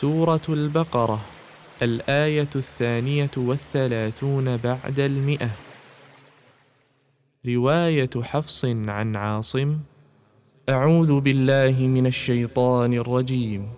سورة البقرة الآية الثانية والثلاثون بعد المئة. رواية حفص عن عاصم أعوذ بالله من الشيطان الرجيم.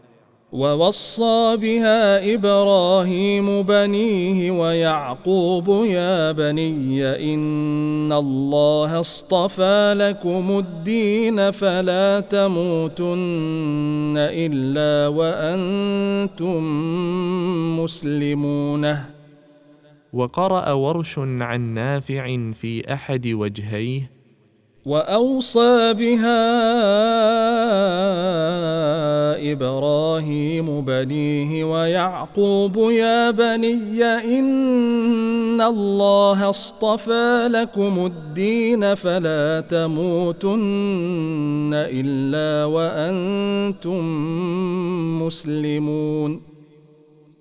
ووصى بها إبراهيم بنيه ويعقوب يا بني إن الله اصطفى لكم الدين فلا تموتن إلا وأنتم مسلمون. وقرأ ورش عن نافع في أحد وجهيه وأوصى بها إبراهيم بنيه ويعقوب يا بني إن الله اصطفى لكم الدين فلا تموتن إلا وأنتم مسلمون.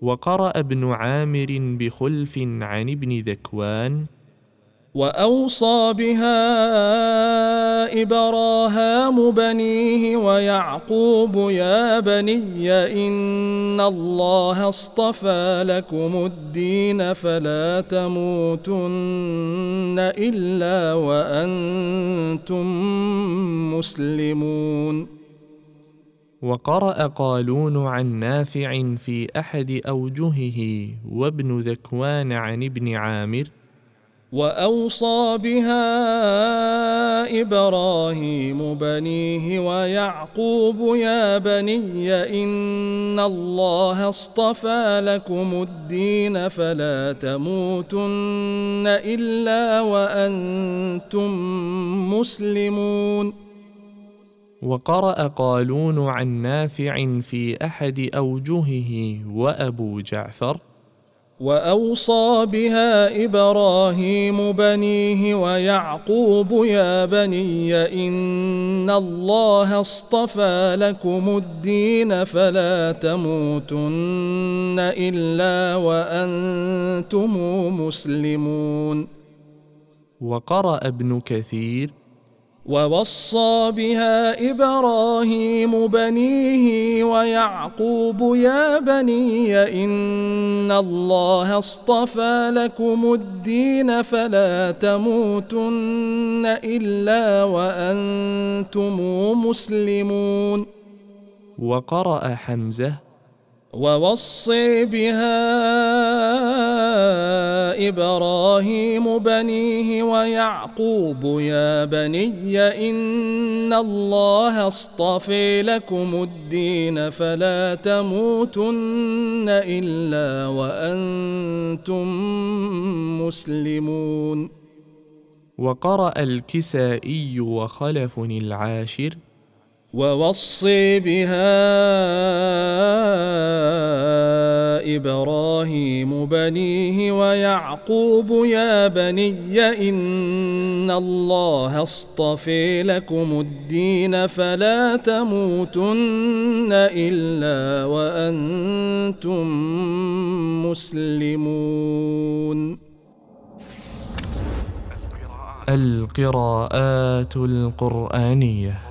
وقرأ ابن عامر بخلف عن ابن ذكوان وأوصى بها إبراهام بنيه ويعقوب يا بني إن الله اصطفى لكم الدين فلا تموتن إلا وأنتم مسلمون وقرأ قالون عن نافع في أحد أوجهه وابن ذكوان عن ابن عامر وأوصى بها إبراهيم بنيه ويعقوب يا بني إن الله اصطفى لكم الدين فلا تموتن إلا وأنتم مسلمون وقرأ قالون عن نافع في أحد أوجهه وأبو جعفر وأوصى بها إبراهيم بنيه ويعقوب يا بني إن الله اصطفى لكم الدين فلا تموتن إلا وأنتم مسلمون. وقرأ ابن كثير ووصى بها إبراهيم بنيه ويعقوب يا بني إن الله اصطفى لكم الدين فلا تموتن إلا وأنتم مسلمون وقرأ حمزة ووصي بها إبراهيم بنيه ويعقوب يا بني إن الله اصطفي لكم الدين فلا تموتن إلا وأنتم مسلمون. وقرأ الكسائي وخلف العاشر. ووصي بها إبراهيم بنيه ويعقوب يا بني إن الله اصطفي لكم الدين فلا تموتن إلا وأنتم مسلمون. القراءات القرآنية.